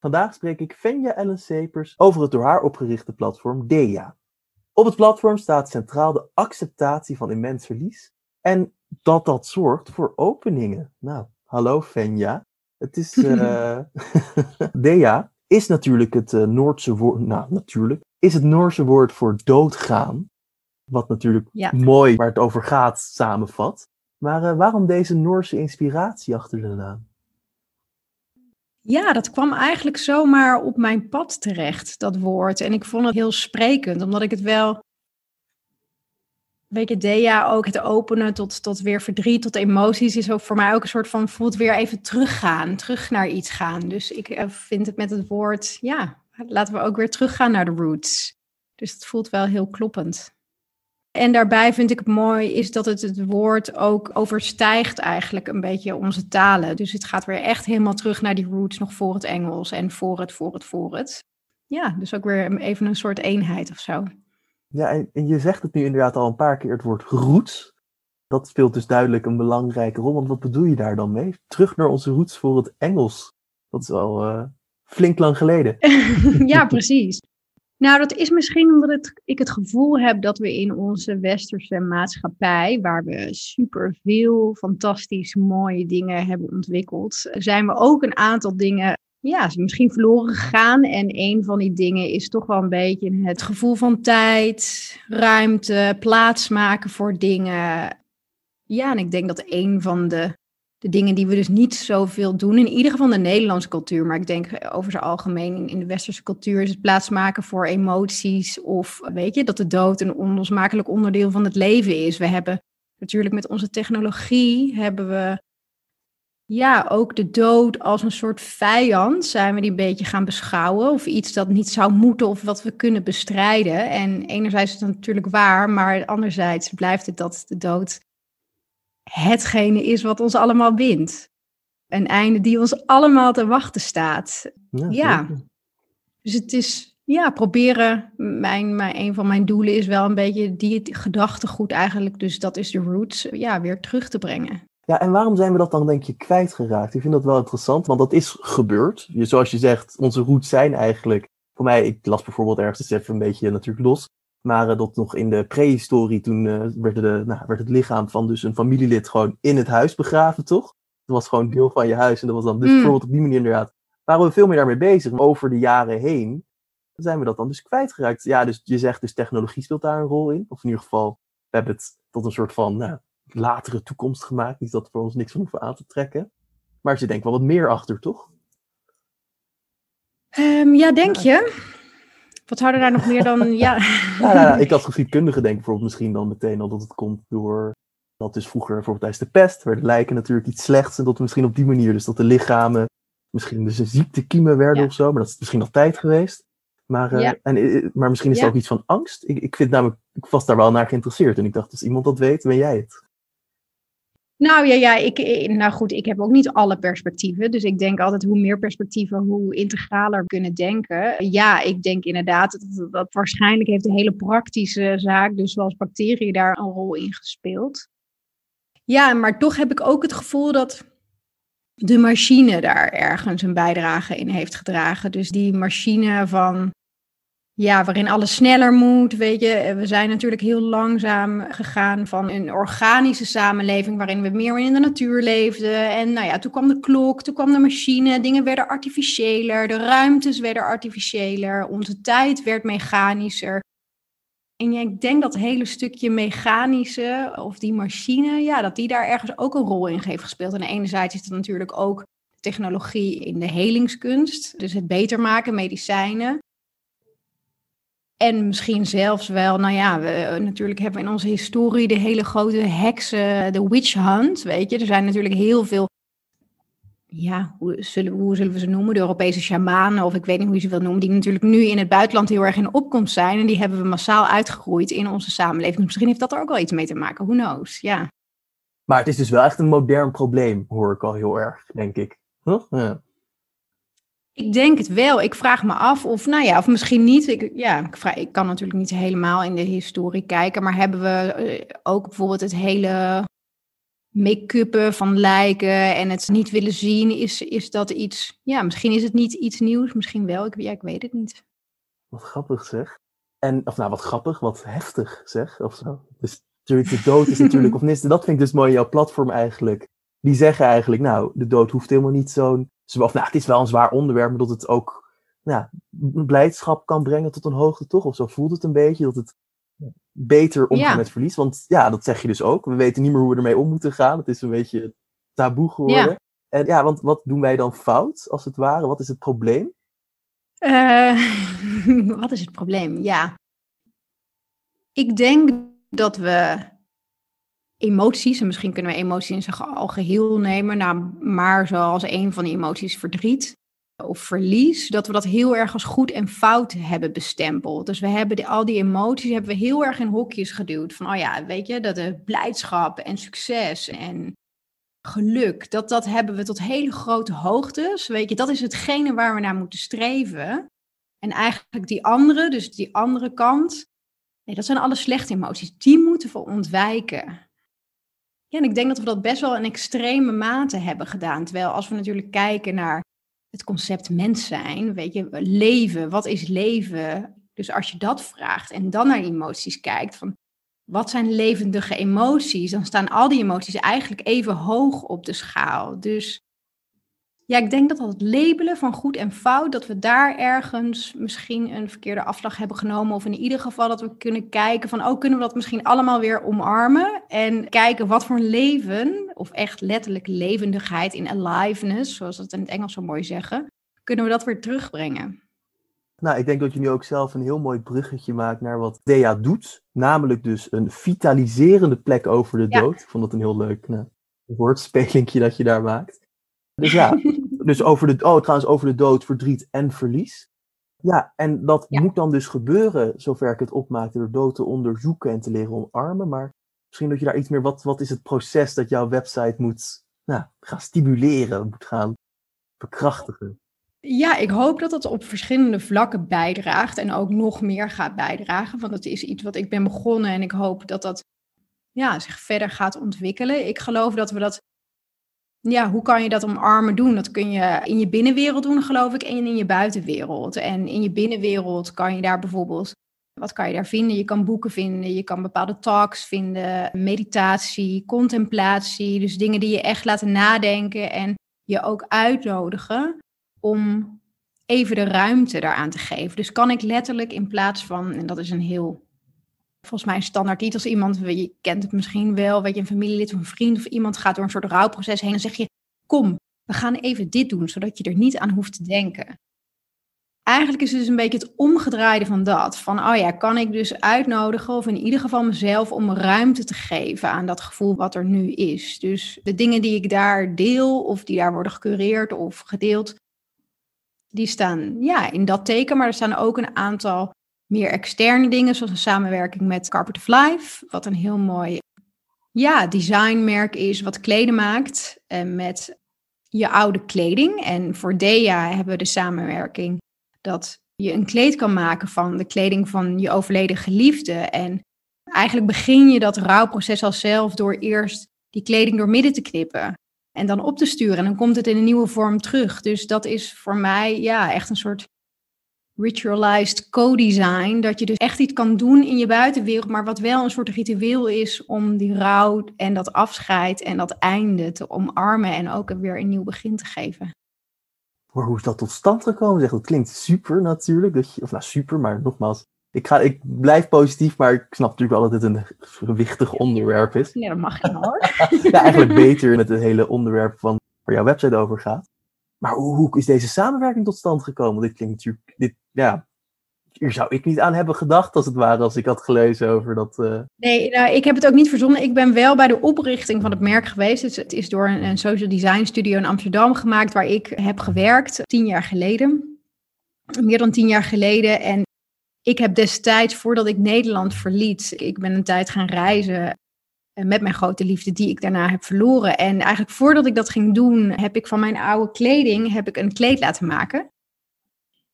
Vandaag spreek ik Fenja Ellen Sepers over het door haar opgerichte platform DEA. Op het platform staat centraal de acceptatie van immens verlies en dat dat zorgt voor openingen. Nou, hallo Fenja. Het is uh, DEA is natuurlijk het uh, Noordse woord, nou natuurlijk, is het Noorse woord voor doodgaan. Wat natuurlijk Ja. mooi waar het over gaat samenvat. Maar eh, waarom deze Noorse inspiratie achter de naam? Ja, dat kwam eigenlijk zomaar op mijn pad terecht, dat woord. En ik vond het heel sprekend, omdat ik het wel. Weet je, Dea ook het openen tot, tot weer verdriet, tot emoties, is ook voor mij ook een soort van voelt weer even teruggaan, terug naar iets gaan. Dus ik eh, vind het met het woord, ja, laten we ook weer teruggaan naar de roots. Dus het voelt wel heel kloppend. En daarbij vind ik het mooi is dat het het woord ook overstijgt eigenlijk een beetje onze talen. Dus het gaat weer echt helemaal terug naar die roots nog voor het Engels en voor het, voor het, voor het. Ja, dus ook weer even een soort eenheid of zo. Ja, en, en je zegt het nu inderdaad al een paar keer, het woord roots. Dat speelt dus duidelijk een belangrijke rol. Want wat bedoel je daar dan mee? Terug naar onze roots voor het Engels. Dat is wel eh, flink lang geleden. ja, precies. Nou, dat is misschien omdat ik het gevoel heb dat we in onze westerse maatschappij, waar we superveel fantastisch mooie dingen hebben ontwikkeld, zijn we ook een aantal dingen, ja, misschien verloren gegaan. En een van die dingen is toch wel een beetje het gevoel van tijd, ruimte, plaats maken voor dingen. Ja, en ik denk dat een van de de dingen die we dus niet zoveel doen, in ieder geval de Nederlandse cultuur, maar ik denk over zijn algemeen in, de westerse cultuur, is het plaatsmaken voor emoties of weet je, dat de dood een onlosmakelijk onderdeel van het leven is. We hebben natuurlijk met onze technologie, hebben we ja, ook de dood als een soort vijand zijn we die een beetje gaan beschouwen. Of iets dat niet zou moeten of wat we kunnen bestrijden. En enerzijds is het natuurlijk waar, maar anderzijds blijft het dat de dood hetgene is wat ons allemaal bindt. Een einde die ons allemaal te wachten staat. Ja. Dus het is, ja, proberen. Mijn, mijn, een van mijn doelen is wel een beetje die gedachtegoed eigenlijk. Dus dat is de roots, ja, weer terug te brengen. Ja, en waarom zijn we dat dan denk je kwijtgeraakt? Ik vind dat wel interessant, want dat is gebeurd. Je, zoals je zegt, onze roots zijn eigenlijk... Voor mij, ik las bijvoorbeeld ergens, even een beetje natuurlijk los... Maar uh, dat nog in de prehistorie, toen uh, werd, de, nou, werd het lichaam van dus een familielid gewoon in het huis begraven, toch? Dat was gewoon deel van je huis. En dat was dan dus Mm. bijvoorbeeld op die manier inderdaad. Waren we veel meer daarmee bezig. Maar over de jaren heen zijn we dat dan dus kwijtgeraakt. Ja, dus je zegt dus technologie speelt daar een rol in. Of in ieder geval, we hebben het tot een soort van nou, latere toekomst gemaakt. Niet dat we ons niks van hoeven aan te trekken. Maar er zit denk ik wel wat meer achter, toch? Um, ja, denk je? Wat houden daar nog meer dan, ja... Nou, nou, nou, ik had geschiedkundige denken bijvoorbeeld misschien dan meteen al dat het komt door... Dat dus vroeger bijvoorbeeld tijdens de pest werden lijken natuurlijk iets slechts. En dat we misschien op die manier, dus dat de lichamen misschien dus een ziektekiemen werden Ja. of zo. Maar dat is misschien nog tijd geweest. Maar, uh, Ja. en, eh, maar misschien is er ook iets van angst. Ik, ik vind namelijk, ik was daar wel naar geïnteresseerd. En ik dacht, als iemand dat weet, ben jij het. Nou ja, ja ik, eh, nou goed, ik heb ook niet alle perspectieven. Dus ik denk altijd hoe meer perspectieven, hoe integraler kunnen denken. Ja, ik denk inderdaad dat, dat waarschijnlijk heeft de hele praktische zaak, dus zoals bacteriën, daar een rol in gespeeld. Ja, maar toch heb ik ook het gevoel dat de machine daar ergens een bijdrage in heeft gedragen. Dus die machine van ja, waarin alles sneller moet, weet je. We zijn natuurlijk heel langzaam gegaan van een organische samenleving waarin we meer in de natuur leefden. En nou ja, toen kwam de klok, toen kwam de machine, dingen werden artificiëler, de ruimtes werden artificiëler, onze tijd werd mechanischer. En ik denk dat het hele stukje mechanische of die machine, ja, dat die daar ergens ook een rol in heeft gespeeld. En enerzijds is het natuurlijk ook technologie in de helingskunst, dus het beter maken, medicijnen. En misschien zelfs wel, nou ja, we natuurlijk hebben we in onze historie de hele grote heksen, de witch hunt, weet je. Er zijn natuurlijk heel veel ja, hoe zullen, we ze noemen? De Europese shamanen, of ik weet niet hoe je ze wil noemen, die natuurlijk nu in het buitenland heel erg in opkomst zijn. En die hebben we massaal uitgegroeid in onze samenleving. Dus misschien heeft dat er ook wel iets mee te maken. Who knows? Ja. Maar het is dus wel echt een modern probleem, hoor ik al heel erg, denk ik. Huh? Ja. Ik denk het wel. Ik vraag me af of, nou ja, of misschien niet. Ik, ja, ik, kan natuurlijk niet helemaal in de historie kijken, maar hebben we eh, ook bijvoorbeeld het hele make-uppen van lijken en het niet willen zien, is, is dat iets, ja, misschien is het niet iets nieuws, misschien wel, ik, ja, ik weet het niet. Wat grappig zeg. En, of nou, wat grappig, wat heftig zeg, of zo. Dus natuurlijk, de dood is natuurlijk, of niet, dat vind ik dus mooi, jouw platform eigenlijk. Die zeggen eigenlijk, nou, de dood hoeft helemaal niet zo'n, of nou, het is wel een zwaar onderwerp, maar dat het ook, nou, blijdschap kan brengen tot een hoogte, toch? Of zo voelt het een beetje, dat het beter omgaan met verlies. Want ja, dat zeg je dus ook. We weten niet meer hoe we ermee om moeten gaan. Het is een beetje taboe geworden. Ja. En ja, want wat doen wij dan fout, als het ware? Wat is het probleem? Uh, wat is het probleem? Ja. Ik denk dat we emoties, en misschien kunnen we emoties in zijn algeheel nemen, nou, maar zoals een van die emoties verdriet, of verlies, dat we dat heel erg als goed en fout hebben bestempeld. Dus we hebben al die emoties hebben we heel erg in hokjes geduwd. Van, oh ja, weet je, dat de blijdschap en succes en geluk, dat, dat hebben we tot hele grote hoogtes. Weet je, dat is hetgene waar we naar moeten streven. En eigenlijk die andere, dus die andere kant, nee, dat zijn alle slechte emoties. Die moeten we ontwijken. Ja, en ik denk dat we dat best wel in extreme mate hebben gedaan. Terwijl als we natuurlijk kijken naar het concept mens zijn, weet je, leven, wat is leven? Dus als je dat vraagt en dan naar emoties kijkt, van wat zijn levendige emoties, dan staan al die emoties eigenlijk even hoog op de schaal. Dus ja, ik denk dat dat labelen van goed en fout, dat we daar ergens misschien een verkeerde afslag hebben genomen. Of in ieder geval dat we kunnen kijken van, oh, kunnen we dat misschien allemaal weer omarmen? En kijken wat voor leven, of echt letterlijk levendigheid in aliveness, zoals het in het Engels zo mooi zeggen, kunnen we dat weer terugbrengen? Nou, ik denk dat je nu ook zelf een heel mooi bruggetje maakt naar wat Dea doet. Namelijk dus een vitaliserende plek over de dood. Ik vond dat een heel leuk nou, woordspelinkje dat je daar maakt. Dus ja, dus over de, oh, trouwens over de dood, verdriet en verlies. Ja, en dat moet dan dus gebeuren, zover ik het opmaakte, door dood te onderzoeken en te leren omarmen. Maar misschien dat je daar iets meer, wat, wat is het proces dat jouw website moet nou, gaan stimuleren, moet gaan bekrachtigen? Ja, ik hoop dat het op verschillende vlakken bijdraagt en ook nog meer gaat bijdragen. Want het is iets wat ik ben begonnen en ik hoop dat dat ja, zich verder gaat ontwikkelen. Ik geloof dat we dat ja, hoe kan je dat omarmen doen? Dat kun je in je binnenwereld doen, geloof ik, en in je buitenwereld. En in je binnenwereld kan je daar bijvoorbeeld, wat kan je daar vinden? Je kan boeken vinden, je kan bepaalde talks vinden, meditatie, contemplatie. Dus dingen die je echt laten nadenken en je ook uitnodigen om even de ruimte daaraan te geven. Dus kan ik letterlijk in plaats van, en dat is een heel volgens mij standaard niet als iemand, je kent het misschien wel, weet je, een familielid of een vriend of iemand gaat door een soort rouwproces heen en zeg je, kom, we gaan even dit doen, zodat je er niet aan hoeft te denken. Eigenlijk is het dus een beetje het omgedraaide van dat. Van, oh ja, kan ik dus uitnodigen, of in ieder geval mezelf, om ruimte te geven aan dat gevoel wat er nu is. Dus de dingen die ik daar deel, of die daar worden gecureerd of gedeeld, die staan ja, in dat teken. Maar er staan ook een aantal meer externe dingen, zoals een samenwerking met Carpet of Life, wat een heel mooi ja, designmerk is, wat kleden maakt uh, met je oude kleding. En voor Dea hebben we de samenwerking dat je een kleed kan maken van de kleding van je overleden geliefde. En eigenlijk begin je dat rouwproces al zelf door eerst die kleding door midden te knippen. En dan op te sturen. En dan komt het in een nieuwe vorm terug. Dus dat is voor mij ja, echt een soort ritualized co-design. Dat je dus echt iets kan doen in je buitenwereld, maar wat wel een soort ritueel is om die rouw en dat afscheid en dat einde te omarmen en ook weer een nieuw begin te geven. hoe is dat tot stand gekomen? Zeg, dat klinkt super natuurlijk. Dat je, of nou super, maar nogmaals, ik, ga, ik blijf positief, maar ik snap natuurlijk wel dat dit een gewichtig onderwerp is. Ja, dat mag je hoor. ja, eigenlijk beter met het hele onderwerp van waar jouw website over gaat. Maar hoe, hoe, is deze samenwerking tot stand gekomen? Dit klinkt natuurlijk, dit, ja, hier zou ik niet aan hebben gedacht, als het ware, als ik had gelezen over dat. Uh... Nee, nou, ik heb het ook niet verzonnen. Ik ben wel bij de oprichting van het merk geweest. Dus het is door een, een social design studio in Amsterdam gemaakt, waar ik heb gewerkt tien jaar geleden. Meer dan tien jaar geleden. En ik heb destijds, voordat ik Nederland verliet, ik ben een tijd gaan reizen eh, met mijn grote liefde die ik daarna heb verloren. En eigenlijk voordat ik dat ging doen, heb ik van mijn oude kleding heb ik een kleed laten maken.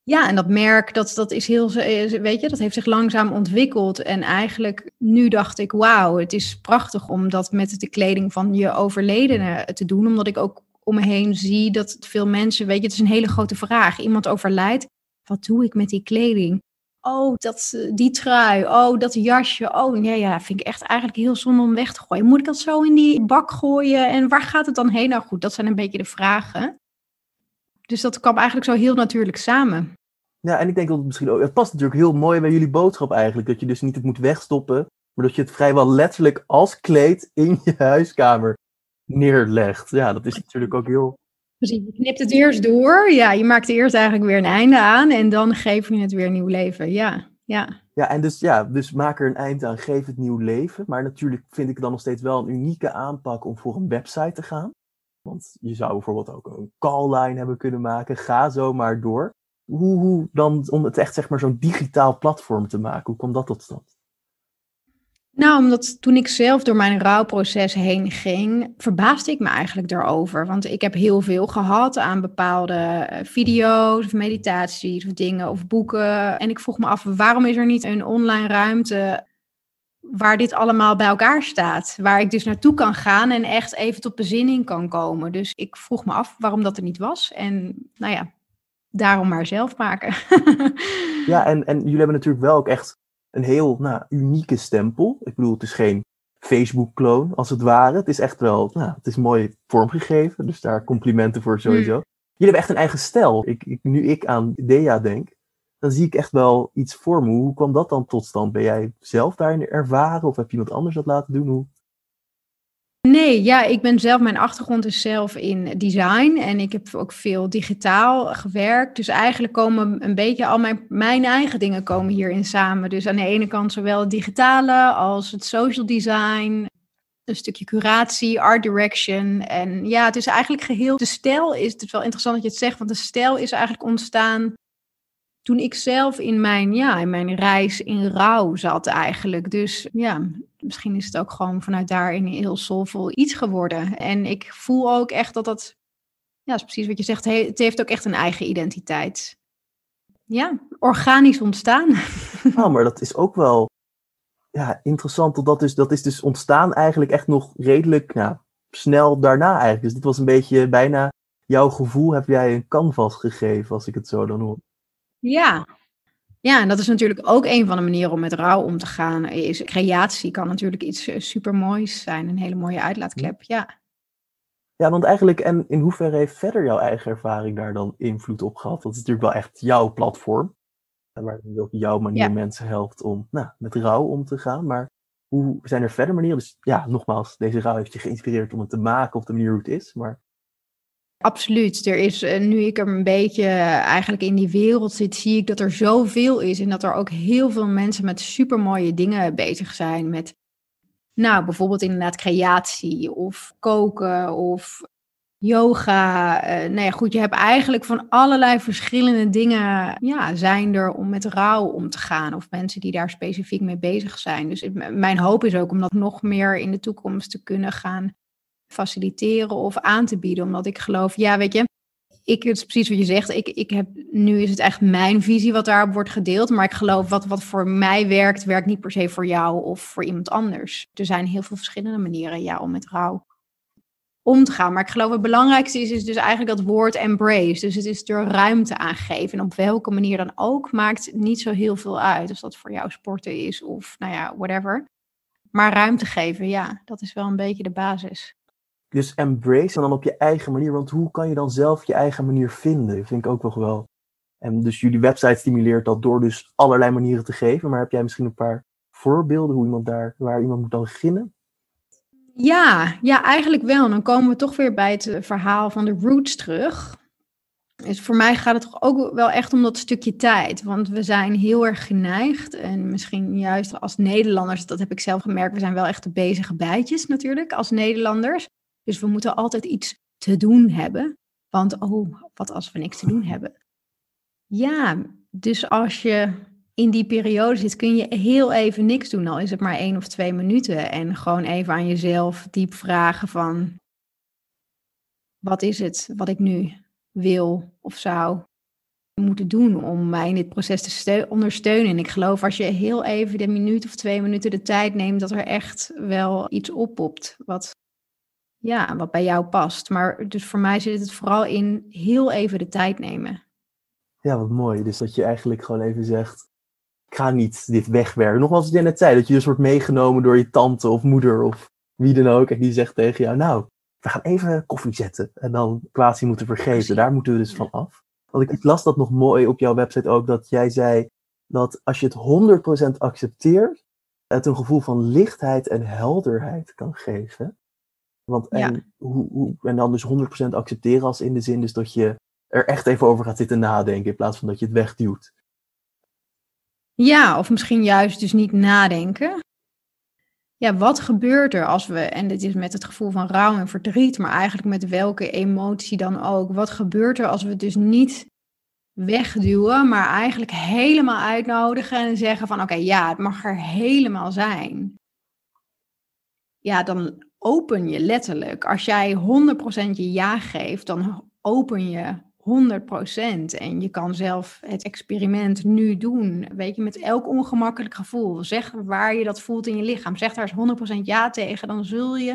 Ja, en dat merk, dat, dat is heel, weet je, dat heeft zich langzaam ontwikkeld. En eigenlijk nu dacht ik, wauw, het is prachtig om dat met de kleding van je overledene te doen. Omdat ik ook om me heen zie dat veel mensen, weet je, het is een hele grote vraag. Iemand overlijdt, wat doe ik met die kleding? Oh, dat, die trui. Oh, dat jasje. Oh, ja, ja, vind ik echt eigenlijk heel zonde om weg te gooien. Moet ik dat zo in die bak gooien? En waar gaat het dan heen? Nou goed, dat zijn een beetje de vragen. Dus dat kwam eigenlijk zo heel natuurlijk samen. Ja, en ik denk dat het misschien ook... Het past natuurlijk heel mooi bij jullie boodschap eigenlijk. Dat je dus niet het moet wegstoppen. Maar dat je het vrijwel letterlijk als kleed in je huiskamer neerlegt. Ja, dat is natuurlijk ook heel Precies, je knipt het eerst door. Ja, je maakt er eerst eigenlijk weer een einde aan en dan geef je het weer nieuw leven. Ja, ja. Ja, en dus, ja, dus maak er een eind aan, geef het nieuw leven. Maar natuurlijk vind ik dan nog steeds wel een unieke aanpak om voor een website te gaan. Want je zou bijvoorbeeld ook een call-line hebben kunnen maken. Ga zo maar door. Hoe, hoe dan, om het echt zeg maar zo'n digitaal platform te maken, hoe komt dat tot stand? Nou, omdat toen ik zelf door mijn rouwproces heen ging, verbaasde ik me eigenlijk daarover. Want ik heb heel veel gehad aan bepaalde eh, video's of meditaties of dingen of boeken. En ik vroeg me af, waarom is er niet een online ruimte waar dit allemaal bij elkaar staat? Waar ik dus naartoe kan gaan en echt even tot bezinning kan komen. Dus ik vroeg me af waarom dat er niet was. En nou ja, daarom maar zelf maken. ja, en, en jullie hebben natuurlijk wel ook echt een heel nou, unieke stempel. Ik bedoel, het is geen Facebook-kloon als het ware. Het is echt wel, nou, het is mooi vormgegeven. Dus daar complimenten voor sowieso. Mm. Jullie hebben echt een eigen stijl. Ik, ik, nu ik aan Dea denk, dan zie ik echt wel iets voor me. Hoe kwam dat dan tot stand? Ben jij zelf daarin ervaren of heb je iemand anders dat laten doen? Hoe? Nee, ja, ik ben zelf, mijn achtergrond is zelf in design en ik heb ook veel digitaal gewerkt. Dus eigenlijk komen een beetje al mijn, mijn eigen dingen komen hierin samen. Dus aan de ene kant zowel het digitale als het social design, een stukje curatie, art direction. En ja, het is eigenlijk geheel, de stijl is, het is wel interessant dat je het zegt, want de stijl is eigenlijk ontstaan toen ik zelf in mijn, ja, in mijn reis in rouw zat eigenlijk. Dus ja, misschien is het ook gewoon vanuit daarin heel soulful iets geworden. En ik voel ook echt dat dat, ja, is precies wat je zegt, het heeft ook echt een eigen identiteit. Ja, organisch ontstaan. Nou, maar dat is ook wel ja, interessant. Dat is, dat is dus ontstaan eigenlijk echt nog redelijk nou, snel daarna eigenlijk. Dus dit was een beetje bijna jouw gevoel heb jij een canvas gegeven, als ik het zo dan hoor. Ja. Ja, en dat is natuurlijk ook een van de manieren om met rouw om te gaan. Is creatie kan natuurlijk iets eh, supermoois zijn, een hele mooie uitlaatklep. Ja. Ja, want eigenlijk, en in hoeverre heeft verder jouw eigen ervaring daar dan invloed op gehad? Dat is natuurlijk wel echt jouw platform. Waar je op jouw manier mensen helpt om nou, met rouw om te gaan. Maar hoe zijn er verder manieren? Dus ja, nogmaals, deze rouw heeft je geïnspireerd om het te maken op de manier hoe het is. Maar Absoluut. Er is, eh, nu ik er een beetje eigenlijk in die wereld zit, zie ik dat er zoveel is. En dat er ook heel veel mensen met supermooie dingen bezig zijn. Met, nou, bijvoorbeeld inderdaad creatie of koken of yoga. Uh, nou ja, goed, je hebt eigenlijk van allerlei verschillende dingen, ja, zijn er om met rouw om te gaan. Of mensen die daar specifiek mee bezig zijn. Dus mijn hoop is ook om dat nog meer in de toekomst te kunnen gaan faciliteren of aan te bieden. Omdat ik geloof, ja, weet je, ik, het is precies wat je zegt. Ik, ik heb, nu is het echt mijn visie wat daarop wordt gedeeld. Maar ik geloof wat, wat voor mij werkt, werkt niet per se voor jou of voor iemand anders. Er zijn heel veel verschillende manieren ja, om met rouw om te gaan. Maar ik geloof het belangrijkste is, is dus eigenlijk dat woord embrace. Dus het is er ruimte aan geven. En op welke manier dan ook, maakt niet zo heel veel uit. Of dat voor jou sporten is of nou ja, whatever. Maar ruimte geven, ja, dat is wel een beetje de basis. Dus embrace en dan op je eigen manier. Want hoe kan je dan zelf je eigen manier vinden? Dat vind ik ook nog wel. En dus jullie website stimuleert dat door dus allerlei manieren te geven. Maar heb jij misschien een paar voorbeelden hoe iemand daar, waar iemand moet dan beginnen? Ja, ja, eigenlijk wel. Dan komen we toch weer bij het verhaal van de roots terug. Dus voor mij gaat het toch ook wel echt om dat stukje tijd. Want we zijn heel erg geneigd. En misschien juist als Nederlanders, dat heb ik zelf gemerkt. We zijn wel echt de bezige bijtjes natuurlijk als Nederlanders. Dus we moeten altijd iets te doen hebben. Want oh, wat als we niks te doen hebben? Ja, dus als je in die periode zit, kun je heel even niks doen. Al is het maar één of twee minuten. En gewoon even aan jezelf diep vragen van... Wat is het wat ik nu wil of zou moeten doen om mij in dit proces te ondersteunen. En ik geloof als je heel even de minuut of twee minuten de tijd neemt, dat er echt wel iets oppopt wat, ja, wat bij jou past. Maar dus voor mij zit het vooral in heel even de tijd nemen. Ja, wat mooi. Dus dat je eigenlijk gewoon even zegt, ik ga niet dit wegwerken. Nogmaals, in de tijd dat je dus wordt meegenomen door je tante of moeder of wie dan ook. En die zegt tegen jou, nou, we gaan even koffie zetten. En dan quasi moeten vergeten. Daar moeten we dus van af. Want ik, las dat nog mooi op jouw website ook, dat jij zei dat als je het 100% accepteert, het een gevoel van lichtheid en helderheid kan geven. Want, en, hoe, hoe, en dan dus 100% accepteren als in de zin dus dat je er echt even over gaat zitten nadenken in plaats van dat je het wegduwt. Ja, of misschien juist dus niet nadenken, ja, wat gebeurt er als we, en dit is met het gevoel van rouw en verdriet, maar eigenlijk met welke emotie dan ook, wat gebeurt er als we het dus niet wegduwen, maar eigenlijk helemaal uitnodigen en zeggen van oké, ja, het mag er helemaal zijn. Ja, dan open je letterlijk. Als jij 100% je ja geeft, dan open je 100%. En je kan zelf het experiment nu doen. Weet je, met elk ongemakkelijk gevoel. Zeg waar je dat voelt in je lichaam. Zeg daar eens 100% ja tegen. Dan zul je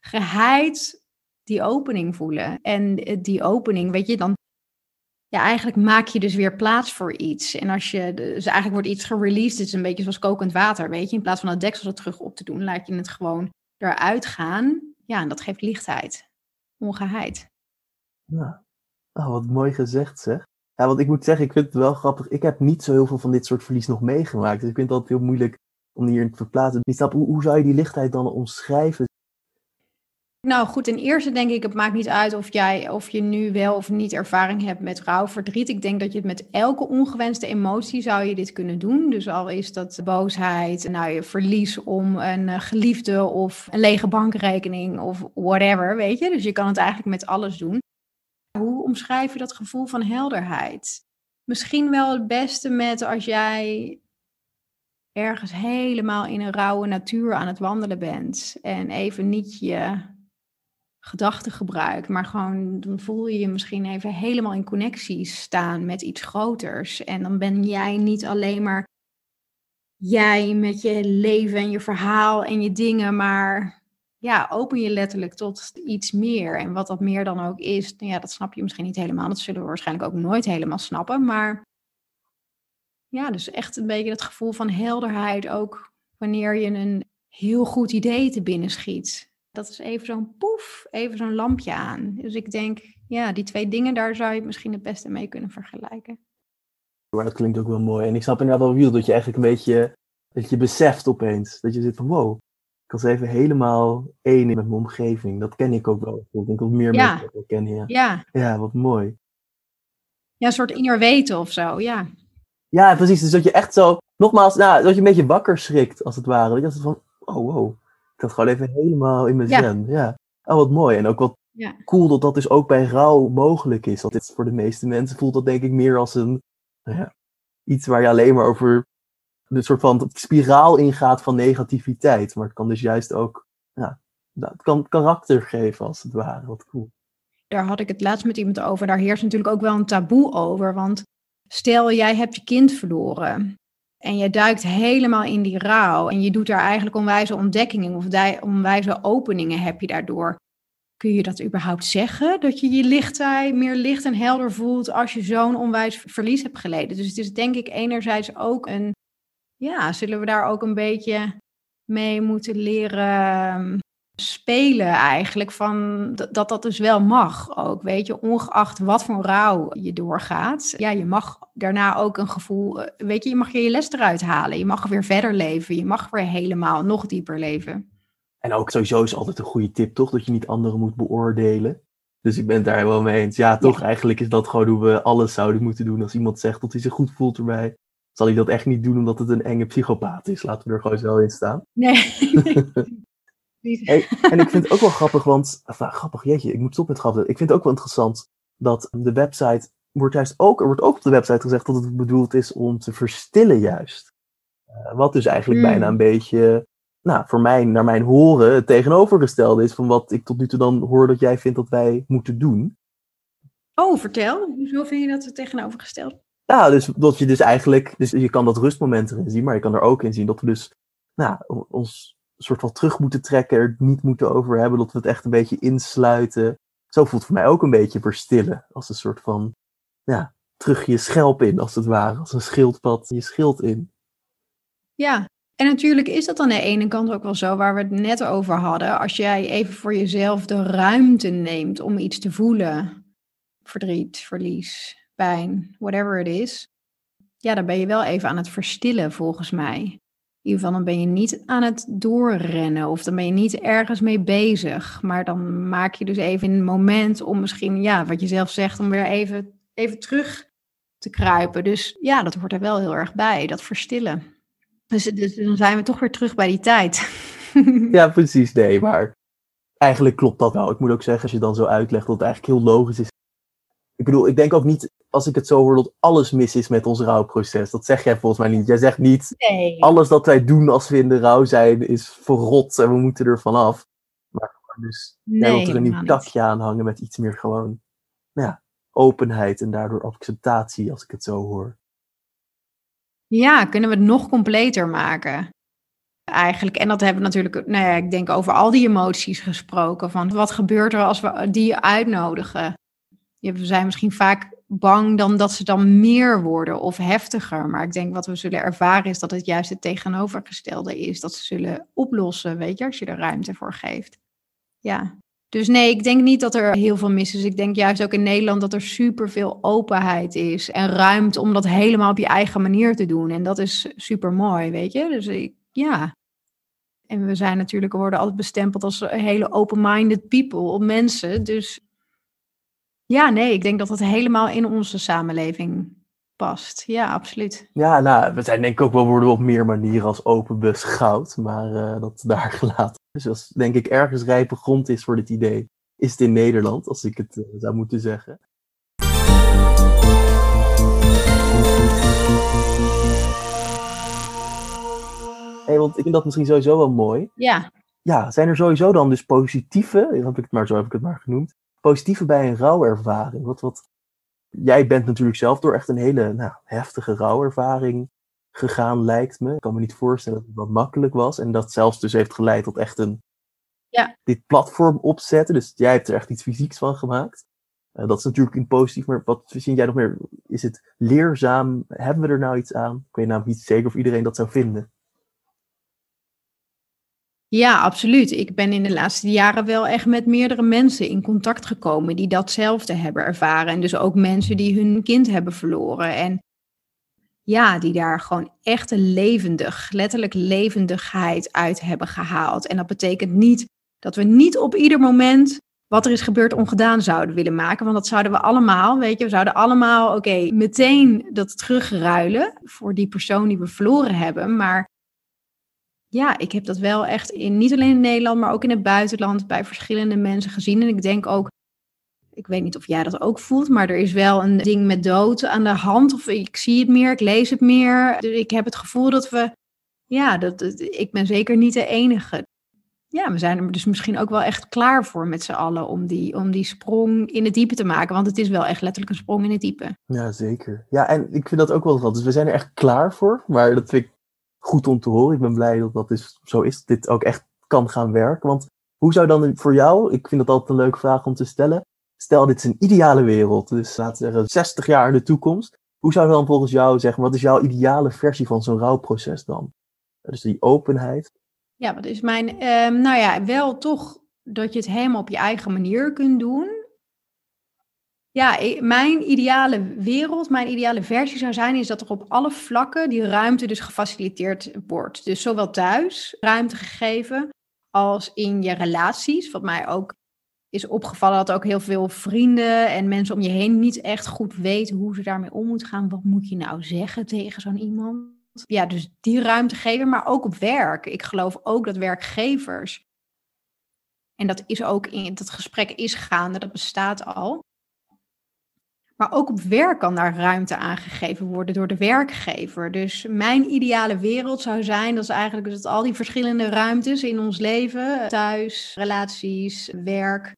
geheid die opening voelen. En die opening, weet je, dan. Ja, eigenlijk maak je dus weer plaats voor iets. En als je, dus eigenlijk wordt iets gereleased, het is een beetje zoals kokend water, weet je. In plaats van het deksel er terug op te doen, laat je het gewoon eruit gaan. Ja, en dat geeft lichtheid, ongeheid. Ja, Oh, wat mooi gezegd zeg. Ja, want ik moet zeggen, ik vind het wel grappig. Ik heb niet zo heel veel van dit soort verlies nog meegemaakt. Dus ik vind het altijd heel moeilijk om hier te verplaatsen. Ik snap, hoe, hoe zou je die lichtheid dan omschrijven? Nou goed, ten eerste denk ik, het maakt niet uit of, jij, of je nu wel of niet ervaring hebt met rouw, verdriet. Ik denk dat je het met elke ongewenste emotie zou je dit kunnen doen. Dus al is dat boosheid, nou je verlies om een eh, geliefde of een lege bankrekening of whatever, weet je. Dus je kan het eigenlijk met alles doen. Hoe omschrijf je dat gevoel van helderheid? Misschien wel het beste met als jij ergens helemaal in een rauwe natuur aan het wandelen bent en even niet je gedachten gebruikt, maar gewoon dan voel je je misschien even helemaal in connectie staan met iets groters. En dan ben jij niet alleen maar jij met je leven en je verhaal en je dingen, maar ja, open je letterlijk tot iets meer. En wat dat meer dan ook is, nou ja, dat snap je misschien niet helemaal. Dat zullen we waarschijnlijk ook nooit helemaal snappen. Maar ja, dus echt een beetje het gevoel van helderheid ook wanneer je een heel goed idee te binnen schiet. Dat is even zo'n poef, even zo'n lampje aan. Dus ik denk, ja, die twee dingen, daar zou je misschien het beste mee kunnen vergelijken. Maar dat klinkt ook wel mooi. En ik snap inderdaad wel dat je eigenlijk een beetje, dat je beseft opeens. Dat je zit van, wow, ik was even helemaal één met mijn omgeving. Dat ken ik ook wel. Ik denk dat meer ja. mensen dat kennen. Ja. ja. Ja, wat mooi. Ja, een soort inner weten of zo, ja. Ja, precies. Dus dat je echt zo, nogmaals, nou, dat je een beetje wakker schrikt, als het ware. Dat je van, oh wow, ik had gewoon even helemaal in mijn ja. zen. Ja. Oh, wat mooi. En ook wat ja. cool dat dat dus ook bij rouw mogelijk is. Want dit voor de meeste mensen voelt dat denk ik meer als een, nou ja, iets waar je alleen maar over een soort van spiraal ingaat van negativiteit. Maar het kan dus juist ook, ja, het kan karakter geven als het ware. Wat cool. Daar had ik het laatst met iemand over. Daar heerst natuurlijk ook wel een taboe over. Want stel, jij hebt je kind verloren. En je duikt helemaal in die rouw. En je doet daar eigenlijk onwijze ontdekkingen of onwijze openingen heb je daardoor. Kun je dat überhaupt zeggen? Dat je je lichtheid meer licht en helder voelt als je zo'n onwijs verlies hebt geleden. Dus het is denk ik enerzijds ook een ja, zullen we daar ook een beetje mee moeten leren ehm, spelen eigenlijk. Van dat dat dus wel mag ook, weet je. Ongeacht wat voor rouw je doorgaat. Ja, je mag daarna ook een gevoel, eh, weet je, je mag je les eruit halen. Je mag weer verder leven. Je mag weer helemaal nog dieper leven. En ook sowieso is altijd een goede tip, toch? Dat je niet anderen moet beoordelen. Dus ik ben het daar wel mee eens. Ja, toch, eigenlijk is dat gewoon hoe we alles zouden moeten doen. Als iemand zegt dat hij zich goed voelt erbij, zal hij dat echt niet doen omdat het een enge psychopaat is. Laten we er gewoon zo in staan. Nee. Hey, en ik vind het ook wel grappig, want... Grappig, jeetje, ik moet stoppen met grappig. Ik vind het ook wel interessant dat de website... Wordt juist ook, er wordt ook op de website gezegd dat het bedoeld is om te verstillen juist. Uh, wat dus eigenlijk Hmm. bijna een beetje... Nou, voor mij, naar mijn horen, het tegenovergestelde is van wat ik tot nu toe dan hoor dat jij vindt dat wij moeten doen. Oh, vertel. Hoezo vind je dat het tegenovergesteld? Ja, dus dat je dus eigenlijk, dus je kan dat rustmoment erin zien, maar je kan er ook in zien dat we dus, nou, ons soort van terug moeten trekken, er niet moeten over hebben, dat we het echt een beetje insluiten. Zo voelt het voor mij ook een beetje verstillen, als een soort van, ja, terug je schelp in, als het ware, als een schildpad je schild in. Ja, en natuurlijk is dat aan de ene kant ook wel zo, waar we het net over hadden. Als jij even voor jezelf de ruimte neemt om iets te voelen, verdriet, verlies, pijn, whatever it is, ja, dan ben je wel even aan het verstillen volgens mij. In ieder geval, dan ben je niet aan het doorrennen of dan ben je niet ergens mee bezig. Maar dan maak je dus even een moment om misschien, ja, wat je zelf zegt, om weer even, even terug te kruipen. Dus ja, dat hoort er wel heel erg bij, dat verstillen. Dus, dus dan zijn we toch weer terug bij die tijd. Ja, precies, nee, maar eigenlijk klopt dat wel. Ik moet ook zeggen, als je dan zo uitlegt, dat het eigenlijk heel logisch is. Ik bedoel, ik denk ook niet, als ik het zo hoor, dat alles mis is met ons rouwproces. Dat zeg jij volgens mij niet. Jij zegt niet, Nee. alles dat wij doen als we in de rouw zijn is verrot en we moeten er vanaf. Maar dus jij Nee, wilt er een nieuw takje aan hangen met iets meer gewoon nou ja, openheid en daardoor acceptatie, als ik het zo hoor. Ja, kunnen we het nog completer maken? Eigenlijk, en dat hebben we natuurlijk, nou ja, ik denk over al die emoties gesproken. Van wat gebeurt er als we die uitnodigen? We zijn misschien vaak bang dan dat ze dan meer worden of heftiger. Maar ik denk wat we zullen ervaren is dat het juist het tegenovergestelde is. Dat ze zullen oplossen, weet je, als je er ruimte voor geeft. Ja. Dus nee, ik denk niet dat er heel veel mis is. Ik denk juist ook in Nederland dat er superveel openheid is. En ruimte om dat helemaal op je eigen manier te doen. En dat is super mooi, weet je. Dus ik, ja. En we zijn natuurlijk, worden altijd bestempeld als hele open-minded people, op mensen. Dus ja, nee, ik denk dat dat helemaal in onze samenleving past. Ja, absoluut. Ja, nou, we zijn denk ik ook wel worden op meer manieren als open beschouwd, maar eh, dat daar gelaten. Dus als denk ik ergens rijpe grond is voor dit idee, is het in Nederland, als ik het eh, zou moeten zeggen. Hey, want ik vind dat misschien sowieso wel mooi. Ja, Ja, zijn er sowieso dan dus positieve, heb ik het maar, zo heb ik het maar genoemd, positieve bij een rouwervaring? Wat, wat, jij bent natuurlijk zelf door echt een hele nou, heftige rouwervaring gegaan, lijkt me. Ik kan me niet voorstellen dat het wat makkelijk was. En dat zelfs dus heeft geleid tot echt een, Ja. dit platform opzetten. Dus jij hebt er echt iets fysieks van gemaakt. Eh, dat is natuurlijk een positief, maar wat vind jij nog meer? Is het leerzaam? Hebben we er nou iets aan? Ik weet namelijk niet zeker of iedereen dat zou vinden. Ja, absoluut. Ik ben in de laatste jaren wel echt met meerdere mensen in contact gekomen die datzelfde hebben ervaren. En dus ook mensen die hun kind hebben verloren. En ja, die daar gewoon echt een levendig, letterlijk levendigheid uit hebben gehaald. En dat betekent niet dat we niet op ieder moment wat er is gebeurd ongedaan zouden willen maken. Want dat zouden we allemaal, weet je, we zouden allemaal, oké, meteen dat terugruilen voor die persoon die we verloren hebben. Maar ja, ik heb dat wel echt in, niet alleen in Nederland, maar ook in het buitenland bij verschillende mensen gezien. En ik denk ook, ik weet niet of jij dat ook voelt, maar er is wel een ding met dood aan de hand. Of ik zie het meer, ik lees het meer. Dus ik heb het gevoel dat we, ja, dat, ik ben zeker niet de enige. Ja, we zijn er dus misschien ook wel echt klaar voor met z'n allen om die, om die sprong in het diepe te maken. Want het is wel echt letterlijk een sprong in het diepe. Ja, zeker. Ja, en ik vind dat ook wel wat. Dus we zijn er echt klaar voor. Maar dat vind ik goed om te horen. Ik ben blij dat dat is, zo is. Dat dit ook echt kan gaan werken. Want hoe zou dan voor jou, ik vind dat altijd een leuke vraag om te stellen. Stel, dit is een ideale wereld. Dus laten we zeggen 60 jaar in de toekomst. Hoe zou dan volgens jou zeggen, wat is jouw ideale versie van zo'n rouwproces dan? Dus die openheid. Ja, wat is mijn. ehm, nou ja, wel toch dat je het helemaal op je eigen manier kunt doen. Ja, mijn ideale wereld, mijn ideale versie zou zijn, is dat er op alle vlakken die ruimte dus gefaciliteerd wordt. Dus zowel thuis ruimte gegeven als in je relaties, wat mij ook is opgevallen dat ook heel veel vrienden en mensen om je heen niet echt goed weten hoe ze daarmee om moeten gaan. Wat moet je nou zeggen tegen zo'n iemand? Ja, dus die ruimte geven, maar ook op werk. Ik geloof ook dat werkgevers, en dat is ook in dat gesprek is gaande, dat bestaat al. Maar ook op werk kan daar ruimte aangegeven worden door de werkgever. Dus mijn ideale wereld zou zijn, dat is eigenlijk dat al die verschillende ruimtes in ons leven, thuis, relaties, werk,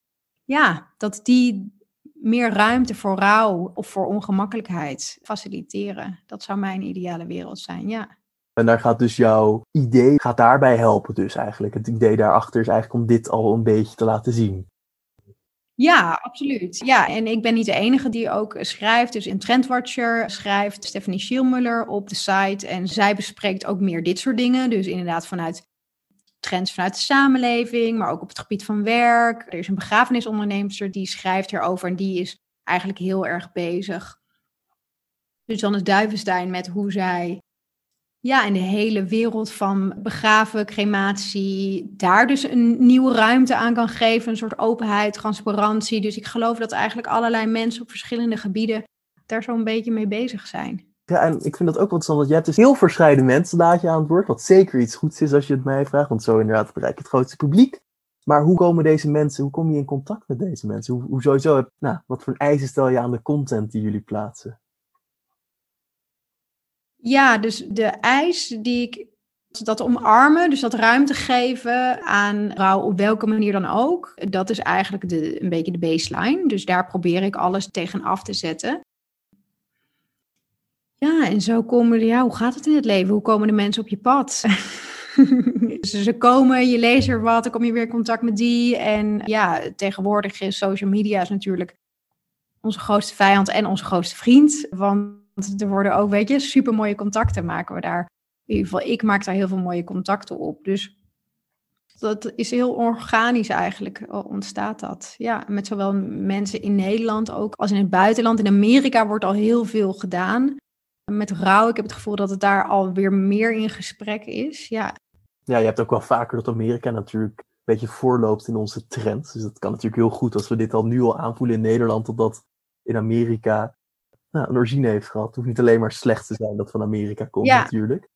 ja, dat die meer ruimte voor rouw of voor ongemakkelijkheid faciliteren. Dat zou mijn ideale wereld zijn, ja. En daar gaat dus jouw idee gaat daarbij helpen dus eigenlijk. Het idee daarachter is eigenlijk om dit al een beetje te laten zien. Ja, absoluut. Ja, en ik ben niet de enige die ook schrijft. Dus in Trendwatcher schrijft Stephanie Schielmuller op de site. En zij bespreekt ook meer dit soort dingen. Dus inderdaad vanuit trends vanuit de samenleving, maar ook op het gebied van werk. Er is een begrafenisonderneemster die schrijft hierover en die is eigenlijk heel erg bezig. Dus dan is Duivenstein met hoe zij ja, in de hele wereld van begraven, crematie, daar dus een nieuwe ruimte aan kan geven. Een soort openheid, transparantie. Dus ik geloof dat eigenlijk allerlei mensen op verschillende gebieden daar zo'n beetje mee bezig zijn. Ja, en ik vind dat ook wat interessant, want je hebt dus heel verschillende mensen laat je aan het woord, wat zeker iets goeds is als je het mij vraagt, want zo inderdaad bereik je het grootste publiek. Maar hoe komen deze mensen, hoe kom je in contact met deze mensen? Hoe, hoe sowieso, nou, wat voor eisen stel je aan de content die jullie plaatsen? Ja, dus de eis die ik dat omarmen, dus dat ruimte geven aan rouw op welke manier dan ook, dat is eigenlijk de, een beetje de baseline. Dus daar probeer ik alles tegen af te zetten. Ja, en zo komen, ja, hoe gaat het in het leven? Hoe komen de mensen op je pad? dus ze komen, je leest er wat, dan kom je weer in contact met die. En ja, tegenwoordig is social media is natuurlijk onze grootste vijand en onze grootste vriend. Want er worden ook, weet je, super mooie contacten maken we daar. In ieder geval, ik maak daar heel veel mooie contacten op. Dus dat is heel organisch eigenlijk, eh, ontstaat dat. Ja, met zowel mensen in Nederland ook als in het buitenland. In Amerika wordt al heel veel gedaan met rouw. Ik heb het gevoel dat het daar alweer meer in gesprek is. Ja. ja, je hebt ook wel vaker dat Amerika natuurlijk een beetje voorloopt in onze trends. Dus dat kan natuurlijk heel goed als we dit al nu al aanvoelen in Nederland, dat in Amerika nou, een origine heeft gehad. Het hoeft niet alleen maar slecht te zijn dat van Amerika komt ja. natuurlijk.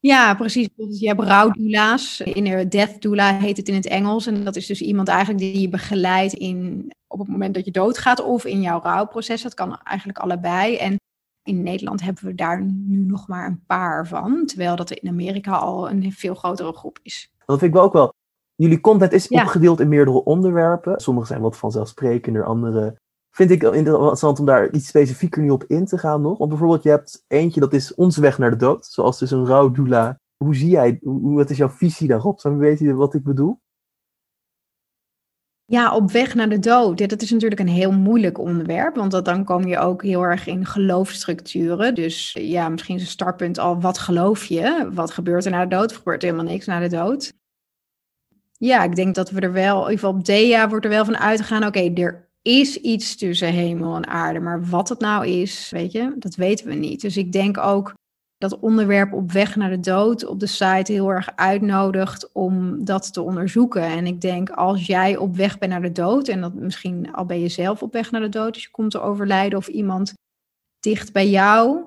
Ja, precies. Je hebt rouwdoula's. In de death doula heet het in het Engels. En dat is dus iemand eigenlijk die je begeleidt in, op het moment dat je doodgaat of in jouw rouwproces. Dat kan eigenlijk allebei. En in Nederland hebben we daar nu nog maar een paar van, terwijl dat in Amerika al een veel grotere groep is. Dat vind ik wel ook wel. Jullie content is opgedeeld in meerdere onderwerpen. Sommige zijn wat vanzelfsprekender, andere vind ik interessant om daar iets specifieker nu op in te gaan nog. Want bijvoorbeeld, je hebt eentje dat is Onze Weg naar de Dood, zoals dus een rouwdoula. Hoe zie jij, hoe, wat is jouw visie daarop? Zou je weten wat ik bedoel? Ja, op weg naar de dood. Ja, dat is natuurlijk een heel moeilijk onderwerp, want dat, dan kom je ook heel erg in geloofstructuren. Dus ja, misschien is een startpunt al, wat geloof je? Wat gebeurt er na de dood? Of gebeurt er helemaal niks na de dood? Ja, ik denk dat we er wel, in ieder geval op DEA wordt er wel van uitgegaan, oké, er is iets tussen hemel en aarde, maar wat het nou is, weet je, dat weten we niet. Dus ik denk ook dat onderwerp op weg naar de dood op de site heel erg uitnodigt om dat te onderzoeken. En ik denk als jij op weg bent naar de dood, en dat misschien al ben je zelf op weg naar de dood, dus je komt te overlijden of iemand dicht bij jou,